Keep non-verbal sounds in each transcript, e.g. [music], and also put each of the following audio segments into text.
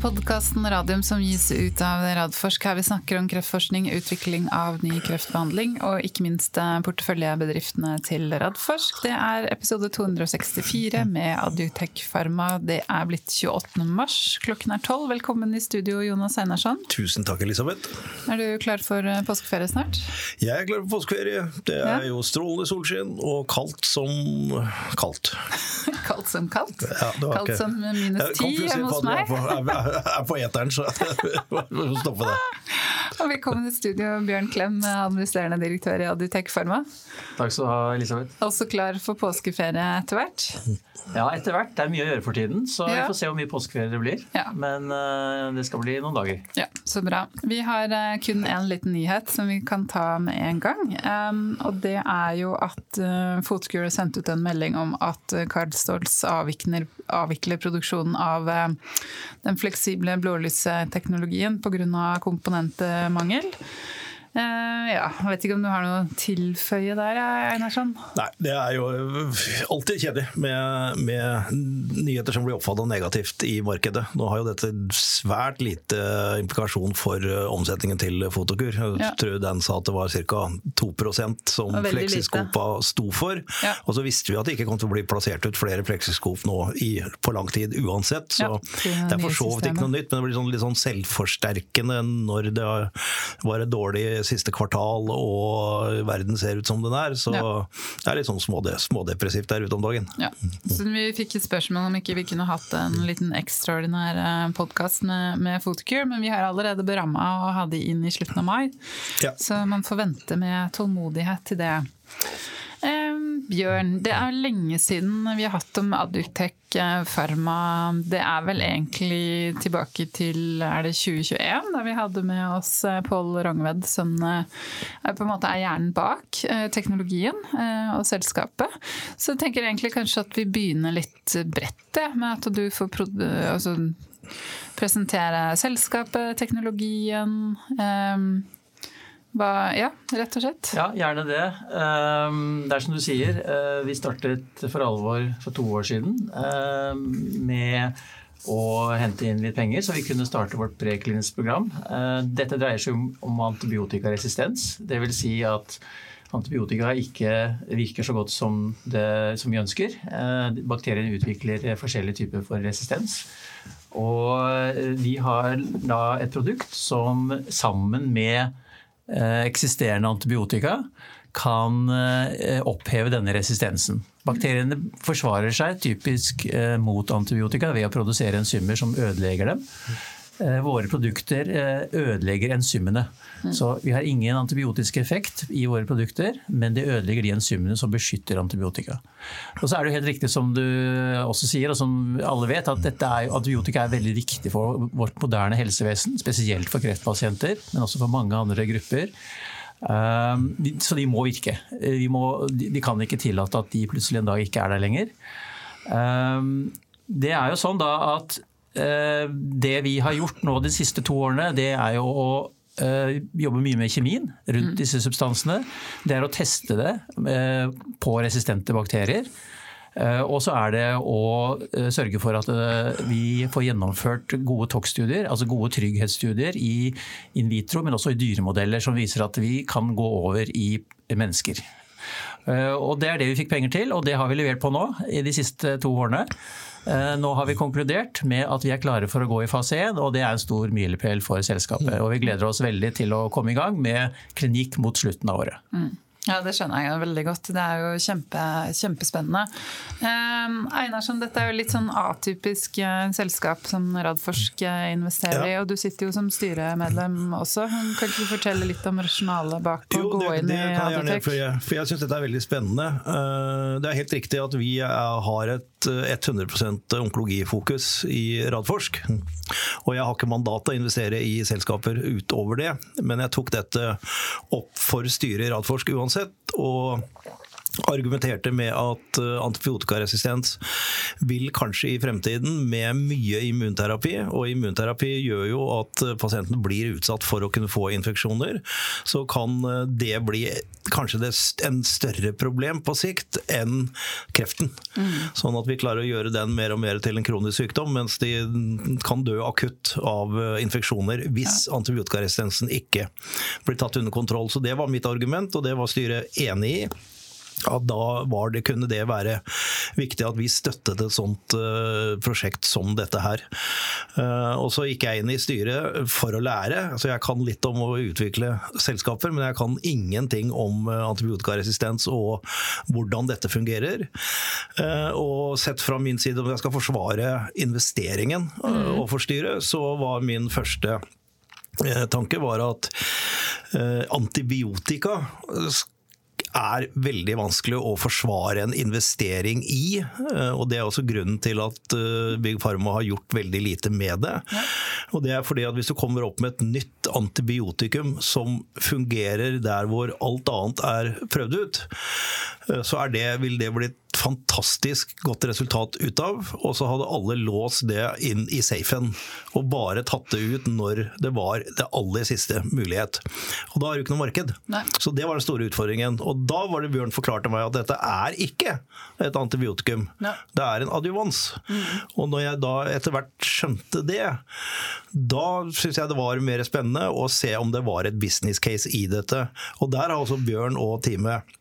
podkasten Radium som gis ut av Radforsk. Her vi snakker om kreftforskning, utvikling av ny kreftbehandling og ikke minst eh, porteføljebedriftene til Radforsk. Det er episode 264 med Adiotech Pharma. Det er blitt 28. mars, klokken er 12. Velkommen i studio, Jonas Einarsson. Tusen takk, Elisabeth. Er du klar for eh, påskeferie snart? Jeg er klar for påskeferie. Det er ja. jo strålende solskinn og kaldt som kaldt. [laughs] kaldt som kaldt? Ja, kaldt ikke... som minus ti hjemme hos meg? Er på eteren, så [laughs] stoppe det. [laughs] Og velkommen i studio, Bjørn Klem, administrerende direktør i Adutech Pharma. Takk skal du ha, Elisabeth. Også klar for påskeferie etter hvert? Ja, etter hvert. Det er mye å gjøre for tiden, så ja. vi får se hvor mye påskeferie det blir. Ja. Men uh, det skal bli noen dager. Ja, Så bra. Vi har uh, kun én liten nyhet som vi kan ta med en gang. Um, og det er jo at uh, Fotkur sendt ut en melding om at uh, Stolz avvikler, avvikler, produksjonen av uh, den fleksible blålysteknologien pga. Komponentmangel. Uh, ja, jeg vet ikke om du har noe å tilføye der, Einarsson? Nei, det er jo alltid kjedelig med, med nyheter som blir oppfattet negativt i markedet. Nå har jo dette svært lite implikasjon for eh, omsetningen til Fotokur. Jeg ja. tror den sa at det var ca. 2% som Flexiskopa sto for. Ja. Og så visste vi at det ikke kom til å bli plassert ut flere Flexiskop nå i, på lang tid uansett. Så ja, det er for så vidt ikke noe nytt, men det blir sånn, litt sånn selvforsterkende når det var et dårlig siste kvartal og verden ser ut som den er. Så ja. det er litt sånn småde, smådepressivt der ute om dagen. Ja. Så vi fikk et spørsmål om ikke vi kunne hatt en liten ekstraordinær eh, podkast med, med Fotokur, men vi har allerede beramma å ha de inn i slutten av mai. Ja. Så man får vente med tålmodighet til det. Bjørn, det er lenge siden vi har hatt om Adutech eh, Pharma. Det er vel egentlig tilbake til er det 2021, da vi hadde med oss eh, Pål Rangved, som eh, på en måte er hjernen bak teknologien og selskapet. Så jeg tenker egentlig kanskje at vi begynner litt bredt, med at du får altså, presentere selskapet, teknologien. Hva, ja, rett og slett. Ja, gjerne det. Ehm, det er som du sier, eh, vi startet for alvor for to år siden ehm, med å hente inn litt penger, så vi kunne starte vårt preklinisk program. Eh, dette dreier seg om antibiotikaresistens. Dvs. Si at antibiotika ikke virker så godt som, det, som vi ønsker. Bakteriene bakterien utvikler forskjellige typer for resistens. Og vi har da et produkt som sammen med Eh, eksisterende antibiotika kan eh, oppheve denne resistensen. Bakteriene forsvarer seg typisk eh, mot antibiotika ved å produsere enzymer som ødelegger dem. Våre produkter ødelegger enzymene. Mm. Så vi har ingen antibiotisk effekt i våre produkter, men det ødelegger de enzymene som beskytter antibiotika. Og så er det helt riktig som du også sier, og som alle vet, at er, antibiotika er veldig viktig for vårt moderne helsevesen. Spesielt for kreftpasienter, men også for mange andre grupper. Um, så de må virke. De, må, de, kan ikke tillate at de plutselig en dag ikke er der lenger. Um, det er jo sånn da at det vi har gjort nå de siste to årene, det er jo å uh, jobbe mye med kjemien rundt mm. disse substansene. Det er å teste det uh, på resistente bakterier. Eh, og så er det å eh, sørge for at eh, vi får gjennomført gode TOX-studier, altså gode trygghetsstudier i in vitro, men også i dyremodeller som viser at vi kan gå over i mennesker. Og Det er det vi fikk penger til, og det har vi levert på nå i de siste to årene. Nå har vi konkludert med at vi er klare for å gå i fase 1, og det er en stor milepæl for selskapet. Og vi gleder oss veldig til å komme i gang med klinikk mot slutten av året. Mm. Ja, det skjønner jeg veldig godt. Det er jo kjempe, kjempespennende. Eh, Einarsson, dette er jo litt sånn atypisk eh, selskap som Radforsk eh, investerer ja. i, og du sitter jo som styremedlem også. Kan ikke du fortelle litt om rasjonalet bak å gå inn det, i Adotek? For jeg, for jeg syns dette er veldig spennende. Uh, det er helt riktig at vi har et 100% onkologifokus i Radforsk. Og jeg har ikke mandat til å investere i selskaper utover det, men jeg tok dette opp for styret i Radforsk uansett. og argumenterte med at eh, antibiotikaresistens vil kanskje i fremtiden med mye immunterapi, og immunterapi gjør jo at eh, pasienten blir utsatt for å kunne få infeksjoner, så kan eh, det bli kanskje en større problem på sikt enn kreften. Mm. Sånn at vi klarer å gjøre den mer og mer til en kronisk sykdom, mens de kan dø akutt av infeksjoner hvis ja. antibiotikaresistensen ikke blir tatt under kontroll. Så det var mitt argument, og det var styret enig i at da var det, kunne det være viktig at vi støttet et sånt uh, prosjekt som dette her. Uh, og så gikk jeg inn i styret for å lære. altså Jeg kan litt om å utvikle selskaper, men jeg kan ingenting om uh, antibiotikaresistens og hvordan dette fungerer. og sett fra min side, om jeg skal forsvare investeringen uh, overfor styret, så var min første tanke var at antibiotika er veldig vanskelig å forsvare en investering i. Eh, og Det er også grunnen til at eh, Big Pharma har gjort veldig lite med det. Og det er fordi at Hvis du kommer opp med et nytt antibiotikum som fungerer der hvor alt annet er prøvd ut, eh, så det, vil det bli et fantastisk godt resultat ut av. Og så hadde alle låst det inn i safen og bare tatt det ut når det var det aller siste mulighet. Og da er det jo ikke noe marked. Nei. Så det var den store utfordringen. Og da var det Bjørn forklarte meg at dette er ikke et antibiotikum. Nei. Det er en adjuvans. Mm. Og når jeg da etter hvert skjønte det, da syns jeg det var mer spennende å se om det var et business case i dette. Og der har også Bjørn og teamet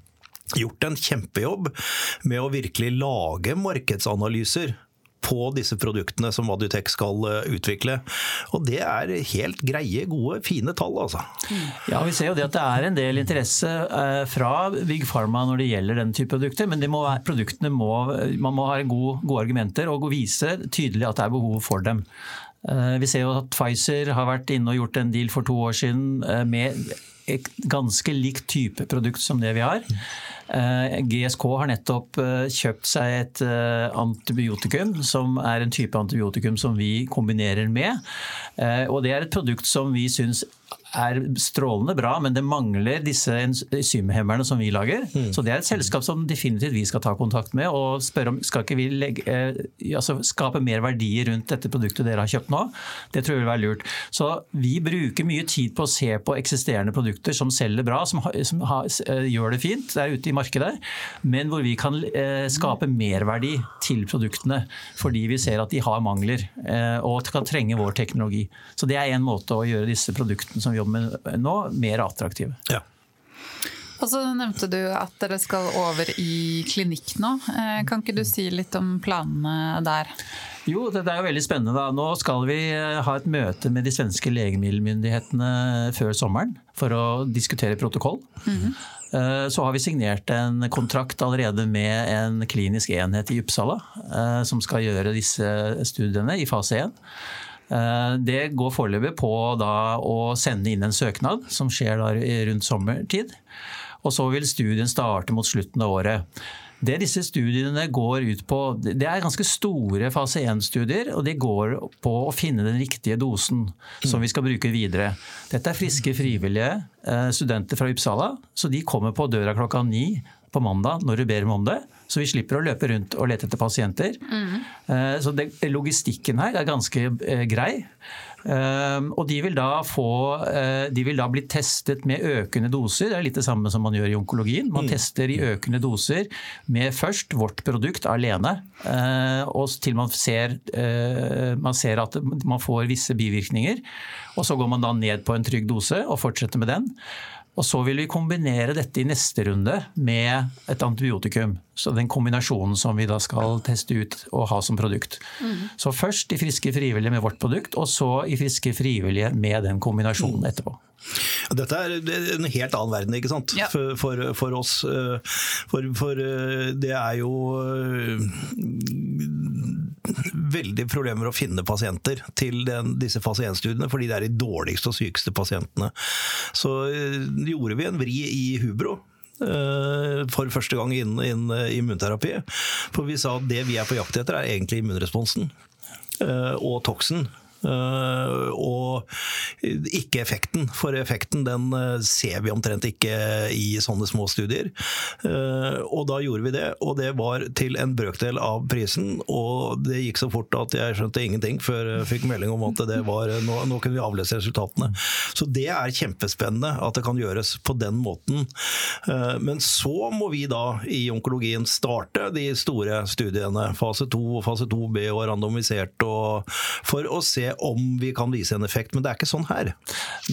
gjort en kjempejobb med å virkelig lage markedsanalyser på disse produktene som Adutech skal eh, utvikle. Og det er helt greie, gode, fine tall, altså. Ja, vi ser jo det at det er en del interesse eh, fra Big Pharma når det gjelder den type produkter, men må, produktene må, man må ha gode, gode argumenter og vise tydelig at det er behov for dem. Eh, vi ser jo at Pfizer har vært inne og gjort en deal for to år siden med ganske likt type produkt som det vi har. Eh, GSK har nettopp eh, kjøpt seg et eh, antibiotikum, som er en type antibiotikum som vi kombinerer med. Og det er et produkt som vi syns er strålende bra, men det mangler disse enzymhemmerne som vi lager. Mm. Så det er et selskap som definitivt vi skal ta kontakt med og spørre om skal ikke vi legge, eh, altså skape mer verdier rundt dette produktet dere har kjøpt nå. Det tror jeg vil være lurt. Så vi bruker mye tid på å se på eksisterende produkter som selger bra, som, ha, som ha, eh, gjør det fint der ute i markedet, men hvor vi kan eh, skape merverdi til produktene fordi vi ser at de har mangler eh, og kan trenge vår teknologi. Så det er en måte å gjøre disse produktene som vi jobber med nå, mer attraktive. Ja. Og så nevnte du at dere skal over i klinikk nå. Eh, kan ikke du si litt om planene der? Jo, det er jo veldig spennende. Da. Nå skal vi eh, ha et møte med de svenske legemiddelmyndighetene før sommeren for å diskutere protokoll. Mm -hmm. Så har vi signert en kontrakt allerede med en klinisk enhet i Uppsala som skal gjøre disse studiene i fase 1. Eh, det går foreløpig på å sende inn en søknad, som skjer rundt sommertid. Og så vil studien starte mot slutten av året. Det disse studiene går ut på, det er ganske store fase 1-studier. Og de går på å finne den riktige dosen som vi skal bruke videre. Dette er friske, frivillige eh, studenter fra Uppsala. Så de kommer på døra klokka ni på mandag når du ber om det. Så vi slipper å løpe rundt og lete etter pasienter. Mm. Så det, logistikken her er ganske eh, grei. Uh, og de vil, få, uh, de vil, da bli testet med økende doser. Det er litt det samme som man gjør i onkologien. Man mm. tester i økende doser med først vårt produkt alene, og til man ser, man ser, at man får visse bivirkninger. Og så går man da ned på en trygg dose og fortsetter med den. Og så vil vi kombinere dette i neste runde med et antibiotikum. Så den kombinasjonen som vi da skal teste ut og ha som produkt. Mm. Så først i friske frivillige med vårt produkt, og så i friske frivillige med den kombinasjonen etterpå. Dette er en helt annen verden ikke sant? Ja. For, for, for, oss. Eh, for, for, eh, det er jo eh, veldig problemer å finne pasienter til den, disse fase 1-studiene, fordi det er de dårligste og sykeste pasientene. Så gjorde vi en vri i Hubro for første gang innen, innen immunterapi. For vi sa at det vi er på jakt etter, er egentlig immunresponsen og toksen. Uh, og ikke effekten. For effekten den ser vi omtrent ikke i sånne små studier. Og da gjorde vi det, og det var til en brøkdel av prisen. Og det gikk så fort at jeg skjønte ingenting før jeg fikk melding om at det var, nå, nå kunne vi avlese resultatene. Så det er kjempespennende at det kan gjøres på den måten. Men så må vi da i onkologien starte de store studiene, fase 2 og fase 2B og randomisert, og, for å se om vi kan vise en effekt. Men det er ikke sånn her.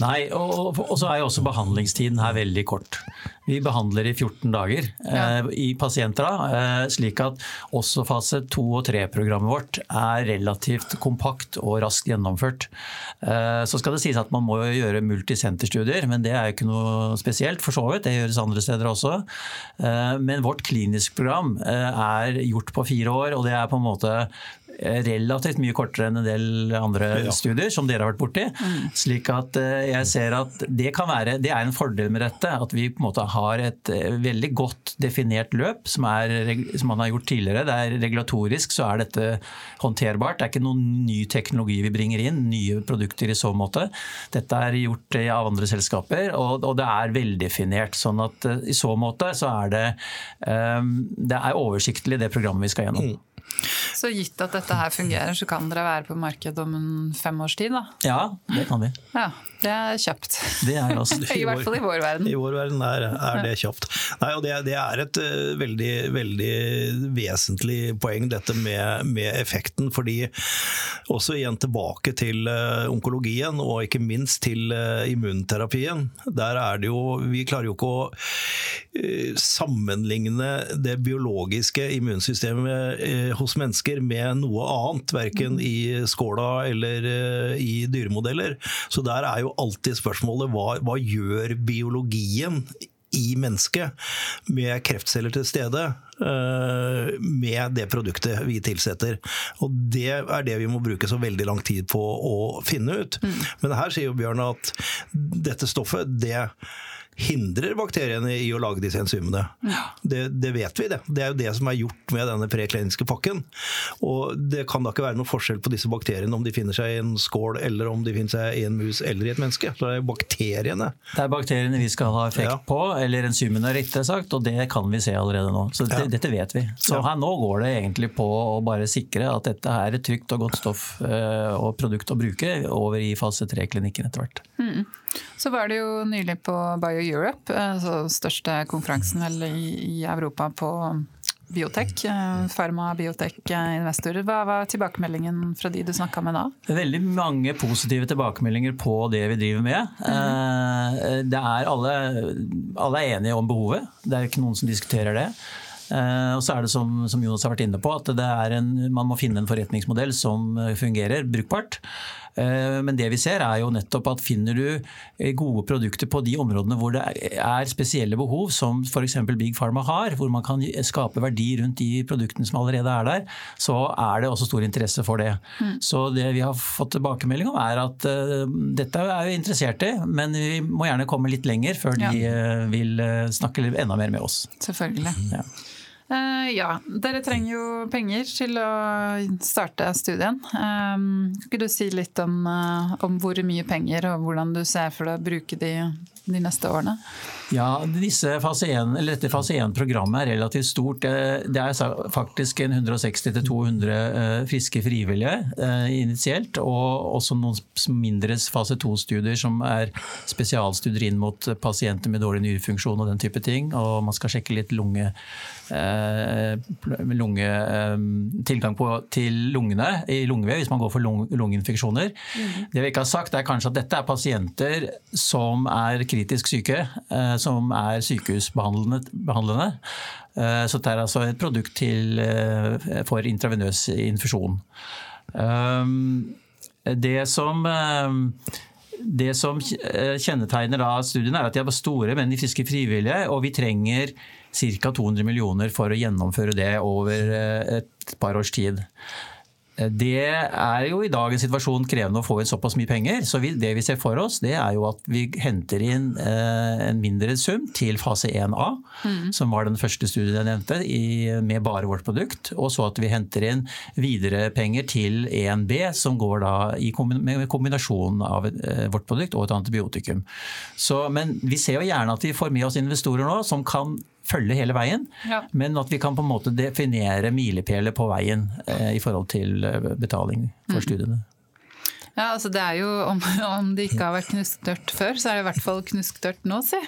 Nei, og, og så er jo også behandlingstiden her veldig kort. Vi behandler i 14 dager ja. eh, i pasienter, da, eh, slik at også fase 2 og 3-programmet vårt er relativt kompakt og raskt gjennomført. Eh, så skal det sies at man må gjøre multisenterstudier, men det er jo ikke noe spesielt for så vidt. Det gjøres andre steder også. Eh, men vårt kliniske program eh, er gjort på fire år, og det er på en måte Eh, relativt mye kortere enn en del andre ja. studier som dere har vært borti. Mm. Slik at jeg ser at det kan være Det er en fordel med dette. At vi på en måte har et eh, veldig godt definert løp som, er, som man har gjort tidligere. Det er regulatorisk så er dette håndterbart. Det er ikke noen ny teknologi vi bringer inn, nye produkter i så måte. Dette er gjort av andre selskaper, og, og det er veldefinert. Sånn at i så måte så er det Det er oversiktlig det programmet vi skal gjennom. Så gitt at dette her fungerer, så kan dere være på markedet om en fem års tid? da? Ja, det kan vi. Ja, Det er kjapt. Det er også. [laughs] I hvert fall i vår verden. I vår verden er, er det kjapt. Nei, og det, det er et uh, veldig, veldig vesentlig poeng, dette med, med, effekten. Fordi også igjen tilbake til uh, onkologien, og ikke minst til uh, immunterapien. Der er det jo Vi klarer jo ikke å sammenligne det biologiske immunsystemet hos mennesker med noe annet, verken i skåla eller i dyremodeller. Så der er jo alltid spørsmålet hva, hva gjør biologien i mennesket med kreftceller til stede uh, med det produktet vi tilsetter. Og Det er det vi må bruke så veldig lang tid på å finne ut. Mm. Men her sier jo Bjørn at dette stoffet det hindrer bakteriene i å lage disse enzymene. Ja. Det, det, vet vi, det. Det er jo det som er gjort med denne prekliniske pakken. Og det kan da ikke være noen forskjell på disse bakteriene om de finner seg i en skål, eller om de finner seg i en mus eller i et menneske. Så det er bakteriene. Det er bakteriene vi skal ha effekt ja. på, eller enzymene, riktig sagt, og det kan vi se allerede nå. Så det, ja. dette vet vi. Så her nå går det egentlig på å bare sikre at dette er et trygt og godt stoff eh, og produkt å bruke over i fase 3-klinikken etter hvert. Mm. Så var det jo nylig på BioEurope, altså største konferansen vel i, Europa på biotek, farma- Pharma biotek-investorer. Hva var tilbakemeldingen fra de du snakka med da? Veldig mange positive tilbakemeldinger på det vi driver med. Mm. Det er alle, alle er enige om behovet, det er ikke noen som diskuterer det. Og så er det som, som Jonas har vært inne på, at en, man må finne en forretningsmodell som fungerer brukbart. Eh, men det vi ser er jo nettopp at finner du eh, gode produkter på de områdene hvor det er spesielle behov, som f.eks. Big Pharma har, hvor man kan skape verdi rundt de produktene som allerede er der, så er det også stor interesse for det. Mm. Så det vi har fått tilbakemelding om er at uh, dette er vi interessert i, men vi må gjerne komme litt lenger før ja. de uh, vil snakke enda mer med oss. Selvfølgelig. Ja. Uh, ja, dere trenger jo penger til å starte studien. Um, kan ikke du si litt om, uh, om, hvor mye penger og hvordan du ser for deg å bruke de de neste årene? Ja, fase 1, Dette fase 1-programmet er relativt stort. Det er faktisk 160-200 eh, friske frivillige eh, initielt. Og også noen mindre fase 2-studier som er spesialstudier inn mot pasienter med dårlig nyrefunksjon og den type ting. Og man skal sjekke litt lunge, eh, lunge tilgang på, til lungene i lungevev hvis man går for lungeinfeksjoner. Mm. Det vi ikke har sagt er kanskje at dette er pasienter som er kritisk syke som er sykehusbehandlende. Eh, så det er altså et produkt til, eh, for intravenøs infusjon. Det som det som kjennetegner da studiene, er at de er store, men de friske frivillige. Og vi trenger ca. 200 millioner for å gjennomføre det over et par års tid. Det er jo i dagens situasjon krevende å få inn såpass mye penger. Så vi, det vi ser for oss, det er jo at vi henter inn eh, en mindre sum til fase 1A, mm. som var den første studien jeg nevnte, i, med bare vårt produkt. Og så at vi henter inn videre penger til 1B, som går da i kombinasjonen av eh, vårt produkt og et antibiotikum. Så, men vi ser jo gjerne at vi får med oss investorer nå som kan følge hele veien, ja. men at vi kan på en måte definere milepæler på veien eh, i forhold til eh, betaling for mm. studiene. Ja, altså det er jo, om, om, det ikke har vært knusktørt før, så er det i hvert fall knusktørt nå, si.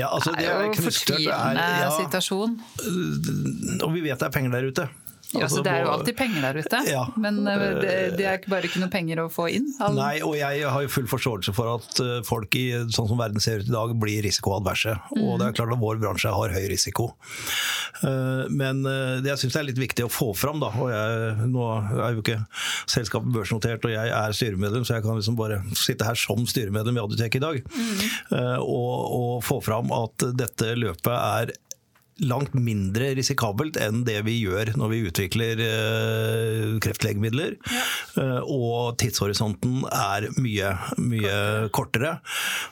Ja, altså, det er jo fortvilende ja, situasjon. Og vi vet det er penger der ute. Ja, så Det er jo alltid penger der ute, [laughs] ja. men eh, det, det, er bare ikke noe penger å få inn? All... Nei, og jeg har jo full forståelse for at eh, folk i sånn som verden ser ut i dag, blir risikoadverse. Mm. Og det er klart at vår bransje har høy risiko. Eh, men det jeg syns er litt viktig å få fram, da, og jeg, nå er jo ikke selskapet børsnotert og jeg er styremedlem, så jeg kan liksom bare sitte her som styremedlem i Adutek i dag, mm. og, og få fram at dette løpet er langt mindre risikabelt enn det vi gjør når vi utvikler uh, kreftlegemidler. Ja. Uh, og tidshorisonten er mye, mye kortere.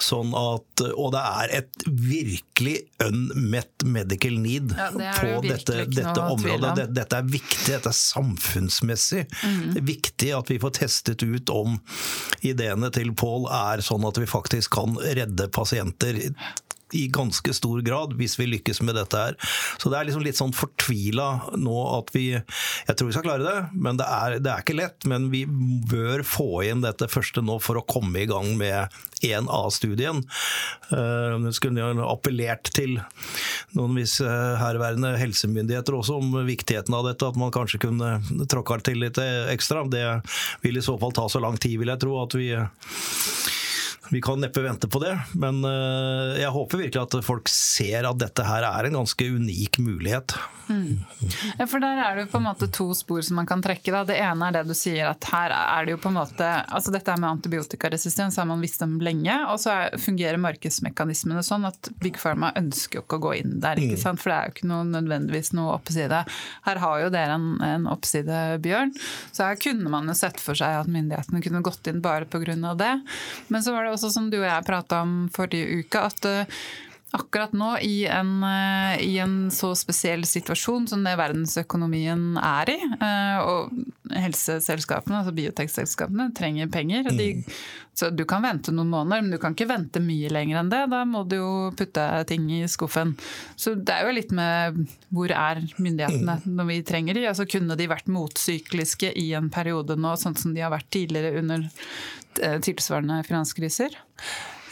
Sånn at, og det er et virkelig unmet medical need ja, på dette, dette området. Dette er viktig, dette er samfunnsmessig mm. viktig at vi får testet ut om ideene til Pål er sånn at vi faktisk kan redde pasienter i ganske stor grad, hvis vi lykkes med dette her. Så det er liksom litt sånn fortvila nå at vi Jeg tror vi skal klare det, men det er, det er ikke lett. Men vi bør få inn dette første nå for å komme i gang med 1A-studien. Uh, skulle jo appellert til noen vis uh, herværende helsemyndigheter også om viktigheten av dette, at man kanskje kunne tråkka til litt ekstra. Det vil i så fall ta så lang tid, vil jeg tro, at vi vi kan neppe vente på det, men eh, jeg håper virkelig at folk ser at dette her er en ganske unik mulighet. Mm. Ja, for der er det jo på en måte to spor som man kan trekke. Da. Det ene er det du sier at her er det jo på en måte altså Dette med antibiotikaresistens har man visst om lenge, og så fungerer markedsmekanismene sånn at Big Pharma ønsker jo ikke å gå inn der, ikke mm. sant? for det er jo ikke noe, nødvendigvis noe oppside. Her har jo dere en, en oppside, Bjørn, så her kunne man jo sett for seg at myndighetene kunne gått inn bare pga. det. Men så var det også som du og jeg prata om forrige uke, at uh, akkurat nå i en, uh, i en, så spesiell situasjon som det verdensøkonomien er i, uh, og helseselskapene, altså biotekselskapene, trenger penger. De, mm. så du kan vente noen måneder, men du kan ikke vente mye lenger enn det. Da må du jo putte ting i skuffen. Så det er jo litt med hvor er myndighetene mm. når vi trenger de? Altså Kunne de vært motsykliske i en periode nå, sånn som de har vært tidligere under Eh, tilsvarende finanskriser?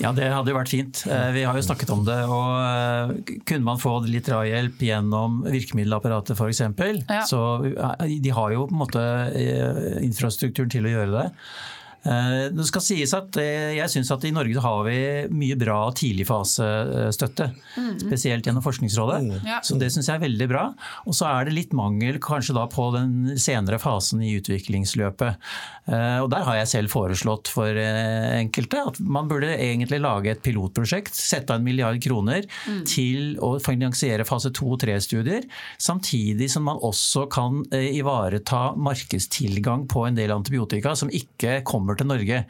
Ja, det hadde jo vært fint. Eh, vi har jo snakket om det. og eh, Kunne man få litt drahjelp gjennom virkemiddelapparatet f.eks., ja. så de har jo på en måte infrastrukturen til å gjøre det. Eh, det skal sies at eh, Jeg syns at i Norge har vi mye bra tidligfasestøtte. Mm. Spesielt gjennom Forskningsrådet. Mm. Så det syns jeg er veldig bra. Og så er det litt mangel kanskje da på den senere fasen i utviklingsløpet. Eh, og der har jeg selv foreslått for enkelte at man burde egentlig lage et pilotprosjekt. Sette av en milliard kroner mm. til å finansiere fase 2 og 3-studier. Samtidig som man også kan ivareta markedstilgang på en del antibiotika som ikke kommer kommer til Norge.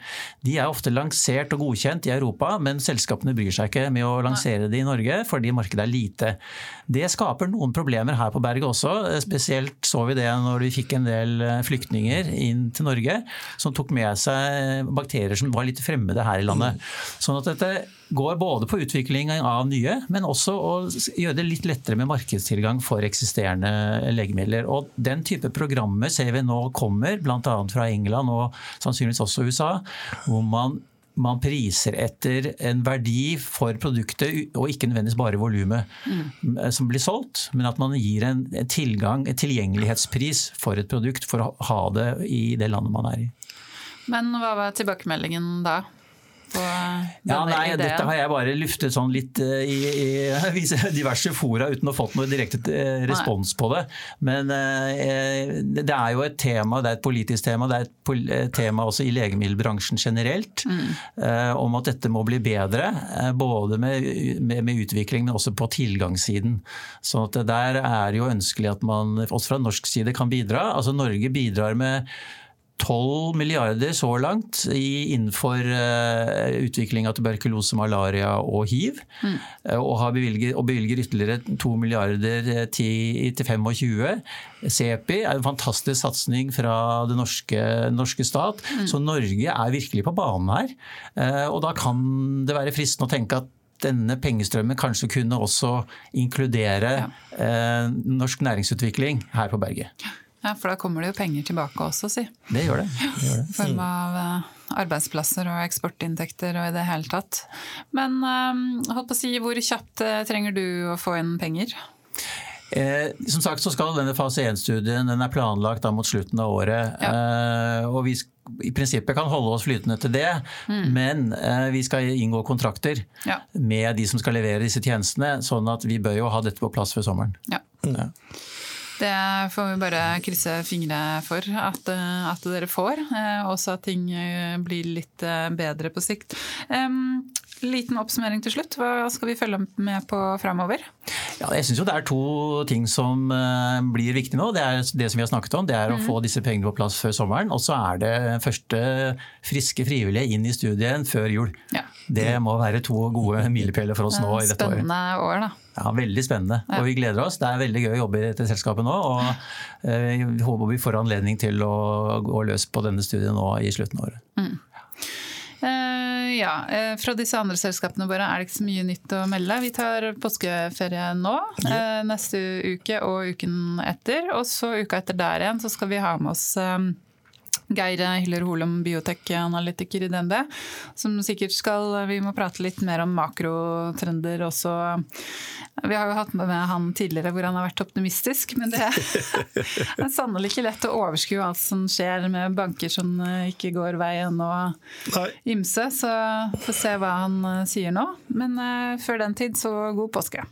De er ofte lansert og godkjent i Europa, men selskapene bryr seg ikke med å lansere det i Norge fordi markedet er lite. Det skaper noen problemer her på berget også. Spesielt så vi det når vi fikk en del eh, flyktninger inn til Norge som tok med seg bakterier som var litt fremmede her i landet. Sånn at dette går både på utvikling av nye, men også å gjøre det litt lettere med markedstilgang for eksisterende legemidler. Og Den type programmer ser vi nå kommer, bl.a. fra England og sannsynligvis også USA, hvor man man priser etter en verdi for produktet, og ikke nødvendigvis bare volumet mm. som blir solgt, men at man gir en tilgang, en tilgjengelighetspris for et produkt for å ha det i det landet man er i. Men hva var tilbakemeldingen da? På denne ja, nei, ideen? Dette har jeg bare luftet sånn litt eh, i, i [laughs] diverse fora uten å ha fått noe direkte eh, respons på det. Men eh, det er jo et tema, det er et politisk tema, det er et tema også i legemiddelbransjen generelt. Mm. Eh, om at dette må bli bedre. Både med, med, med, utvikling, men også på tilgangssiden. Så der er det jo ønskelig at man også fra norsk side kan bidra. Altså Norge bidrar med 12 milliarder så langt innenfor eh, utvikling av tuberkulose, malaria og hiv. Mm. Eh, og, bevilger, og, bevilger, ytterligere 2 milliarder til, til 25. CEPI er en fantastisk satsing fra det norske, norske stat. Mm. Så Norge er virkelig på banen her. Eh, og da kan det være fristende å tenke at denne pengestrømmen kanskje kunne også inkludere ja. norsk næringsutvikling her på berget. Ja, For da kommer det jo penger tilbake også, si. Det gjør det. det, gjør det. I form av eh, arbeidsplasser og eksportinntekter og i det hele tatt. Men eh, holdt på å si, hvor kjapt eh, trenger du å få inn penger? Eh, som sagt så skal denne fase 1-studien den er planlagt da mot slutten av året. Ja. Eh, og vi i prinsippet kan holde oss flytende til det, mm. men eh, vi skal inngå kontrakter ja. med de som skal levere disse tjenestene. Sånn at vi bør jo ha dette på plass før sommeren. Ja. ja. Det får vi bare krysse fingre for at, eh, at dere får. Eh, også at ting eh, blir litt bedre på sikt. Um, liten oppsummering til slutt. Hva skal vi følge med på framover? Ja, jeg syns det er to ting som blir viktig nå. Det er det som vi har snakket om. Det er å mm. få disse pengene på plass før sommeren. Og så er det første friske frivillige inn i studien før jul. Ja. Det må være to gode milepæler for oss nå i dette året. Spennende år, da. Ja, Veldig spennende. Ja. Og vi gleder oss. Det er veldig gøy å jobbe i dette selskapet nå. og eh, Vi håper vi får anledning til å gå løs på denne studien nå i slutten av året. Mm. Uh, ja, uh, Fra disse andre selskapene våre er det ikke så mye nytt å melde. Vi tar påskeferie nå, uh, neste uke og uken etter. Og så uka etter der igjen så skal vi ha med oss Geir Hyller Holum, biotek-analytiker i DNB, som sikkert skal Vi må prate litt mer om makrotrender også. Vi har jo hatt med han tidligere hvor han har vært optimistisk, men det er [laughs] sannelig ikke lett å overskue alt som skjer med banker som ikke går veien og ymse. Så får se hva han sier nå. Men eh, før den tid, så god påske.